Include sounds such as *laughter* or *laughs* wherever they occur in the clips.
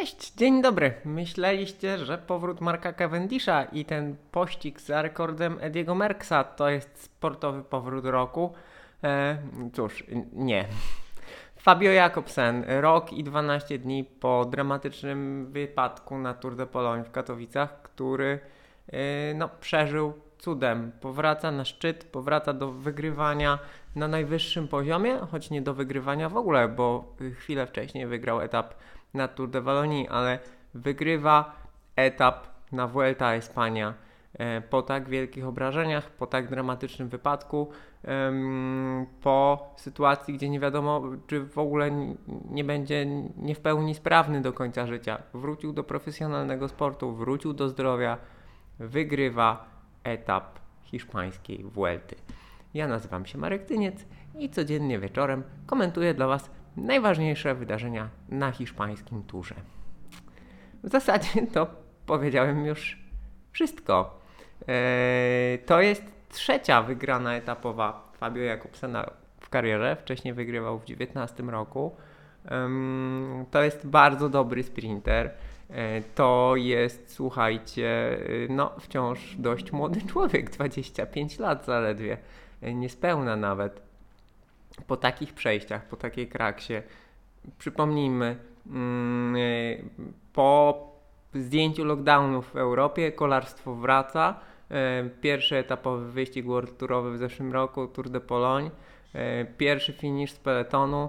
Cześć, dzień dobry. Myśleliście, że powrót Marka Cavendisha i ten pościg za rekordem Ediego Merksa to jest sportowy powrót roku? E, cóż, nie. Fabio Jakobsen, rok i 12 dni po dramatycznym wypadku na Tour de Pologne w Katowicach, który e, no, przeżył cudem. Powraca na szczyt, powraca do wygrywania na najwyższym poziomie, choć nie do wygrywania w ogóle, bo chwilę wcześniej wygrał etap na Tour de Walonii, ale wygrywa etap na Vuelta a España e, po tak wielkich obrażeniach, po tak dramatycznym wypadku, po sytuacji, gdzie nie wiadomo, czy w ogóle nie będzie nie w pełni sprawny do końca życia. Wrócił do profesjonalnego sportu, wrócił do zdrowia, wygrywa etap hiszpańskiej Vuelty. Ja nazywam się Marek Tyniec i codziennie wieczorem komentuję dla Was najważniejsze wydarzenia na hiszpańskim turze. W zasadzie to powiedziałem już wszystko. Eee, to jest trzecia wygrana etapowa Fabio Jakobsena w karierze. Wcześniej wygrywał w 19 roku. To jest bardzo dobry sprinter. Eee, to jest, słuchajcie, no wciąż dość młody człowiek, 25 lat zaledwie, niespełna nawet po takich przejściach, po takiej kraksie, przypomnijmy, mm, po zdjęciu lockdownów w Europie kolarstwo wraca. E, pierwszy etapowy wyścig World Tourowy w zeszłym roku, Tour de Pologne. E, pierwszy finisz z peletonu.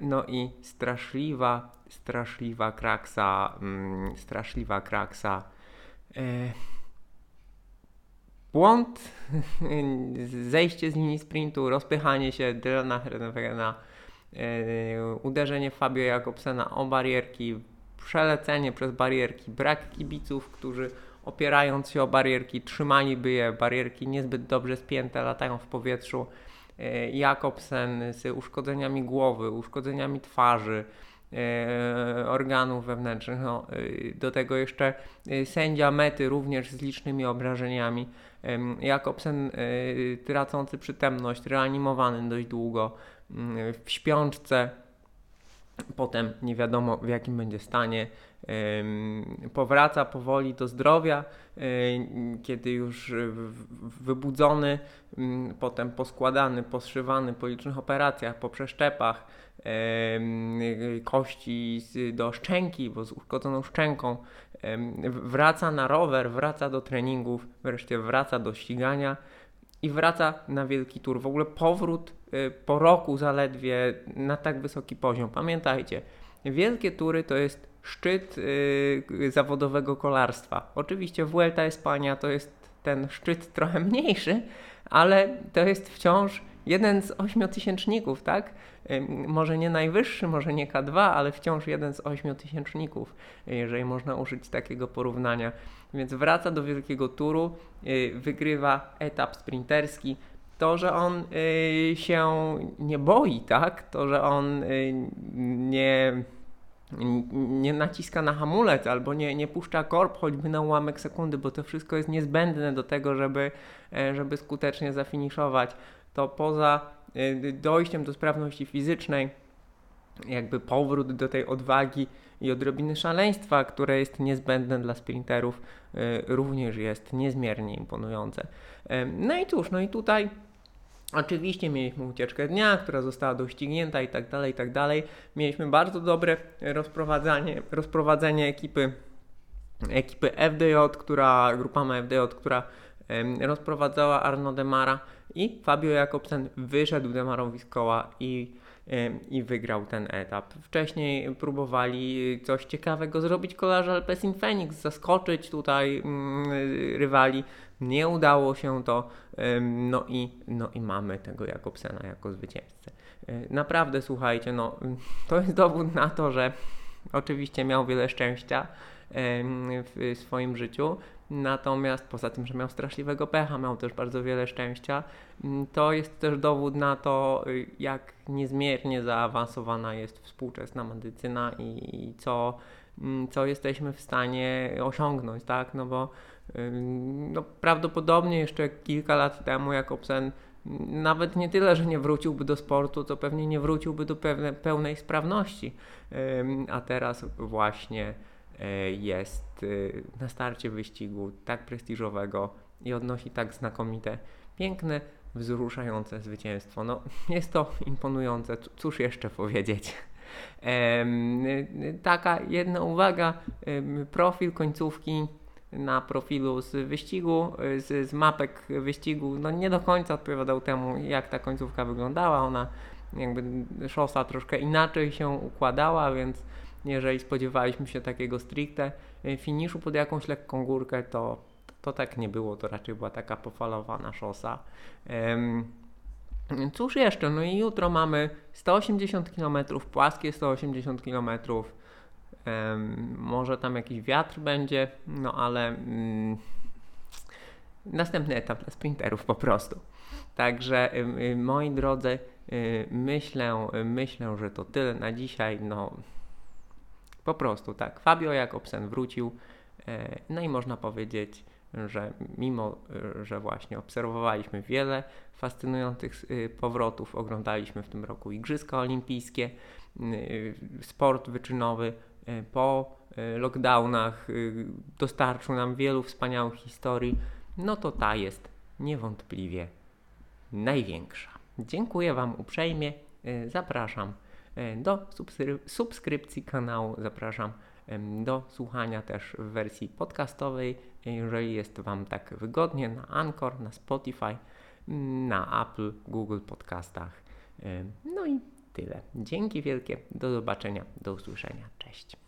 No i straszliwa, straszliwa kraksa, mm, straszliwa kraksa błąd, *laughs* zejście z linii sprintu, rozpychanie się Dylana Hrenwegena, e, uderzenie Fabio Jakobsena o barierki, przelecenie przez barierki, brak kibiców, którzy opierając się o barierki, trzymaliby je, barierki niezbyt dobrze spięte, latają w powietrzu. E, Jakobsen z uszkodzeniami głowy, uszkodzeniami twarzy, organów wewnętrznych. No, do tego jeszcze sędzia mety również z licznymi obrażeniami. Jakobsen tracący przytomność, reanimowany dość długo, mm, w śpiączce, potem nie wiadomo w jakim będzie stanie. Powraca powoli do zdrowia, kiedy już wybudzony, potem poskładany, poszywany po licznych operacjach, po przeszczepach, kości do szczęki, bo z uszkodzoną szczęką, wraca na rower, wraca do treningów, wreszcie wraca do ścigania i wraca na wielki tur. W ogóle powrót po roku zaledwie na tak wysoki poziom. Pamiętajcie, wielkie tury to jest szczyt yy, zawodowego kolarstwa. Oczywiście Vuelta Espania to jest ten szczyt trochę *laughs* mniejszy, ale to jest wciąż jeden z ośmiotysięczników, tak? Może nie najwyższy, może nie K2, ale wciąż jeden z ośmiotysięczników, jeżeli można użyć takiego porównania. Więc wraca do wielkiego turu, y, wygrywa etap sprinterski. To, że on y, się nie boi, tak? To, że on y, nie nie naciska na hamulec albo nie, nie puszcza korb choćby na ułamek sekundy, bo to wszystko jest niezbędne do tego, żeby, e, żeby skutecznie zafiniszować to poza y, dojściem do sprawności fizycznej, jakby powrót do tej odwagi i odrobiny szaleństwa, które jest niezbędne dla sprinterów, y, również jest niezmiernie imponujące. No i cóż, no i tutaj Oczywiście mieliśmy ucieczkę dnia, która została doścignięta i tak dalej, i tak dalej. Mieliśmy bardzo dobre rozprowadzenie, rozprowadzenie ekipy, ekipy FDJ, która, grupa FDJ, która rozprowadzała Arno Demara i Fabio Jakobsen wyszedł Demarowi z koła i, i wygrał ten etap. Wcześniej próbowali coś ciekawego zrobić kolarze Alpecin Phoenix, zaskoczyć tutaj mm, rywali. Nie udało się to, no i, no i mamy tego Jakobsena jako zwycięzcę. E, naprawdę słuchajcie, no *laughs* to jest dowód na to, że oczywiście miał wiele szczęścia w swoim życiu, Natomiast poza tym, że miał straszliwego pecha, miał też bardzo wiele szczęścia, mm, to jest też dowód na to, jak niezmiernie zaawansowana jest współczesna medycyna i, co, mm, co jesteśmy w stanie osiągnąć, tak? No bo no, prawdopodobnie jeszcze kilka lat temu Jakobsen nawet nie tyle, że nie wróciłby do sportu, to pewnie nie wróciłby do pewne, pełnej sprawności. A teraz właśnie jest e, na starcie wyścigu tak prestiżowego i odnosi tak znakomite, piękne, wzruszające zwycięstwo. No, *laughs* jest to imponujące, cóż jeszcze powiedzieć. Taka jedna uwaga, profil końcówki na profilu z wyścigu, z, z mapek wyścigu, no nie do końca odpowiadał temu, jak ta końcówka wyglądała. Ona jakby szosa troszkę inaczej się układała, więc jeżeli spodziewaliśmy się takiego stricte e, finiszu pod jakąś lekką górkę, to, to tak nie było, to raczej była taka pofalowana szosa. Cóż jeszcze? No i jutro mamy 180 km, płaskie 180 km. Może tam jakiś wiatr będzie, no ale um, następny etap dla sprinterów po prostu. Także um, moi drodzy, y, myślę, myślę, że to tyle na dzisiaj. No po prostu tak. Fabio Jakobsen wrócił. E, no i można powiedzieć, że mimo, że właśnie obserwowaliśmy wiele fascynujących y, powrotów, oglądaliśmy w tym roku Igrzyska Olimpijskie, sport wyczynowy po lockdownach dostarczył nam wielu wspaniałych historii, no to ta jest niewątpliwie największa. Dziękuję Wam uprzejmie, zapraszam do subskrypcji kanału, zapraszam do słuchania też w wersji podcastowej, jeżeli jest Wam tak wygodnie, na Anchor, na Spotify, na Apple, Google Podcastach. No i tyle. Dzięki wielkie. Do zobaczenia, do usłyszenia. Cześć.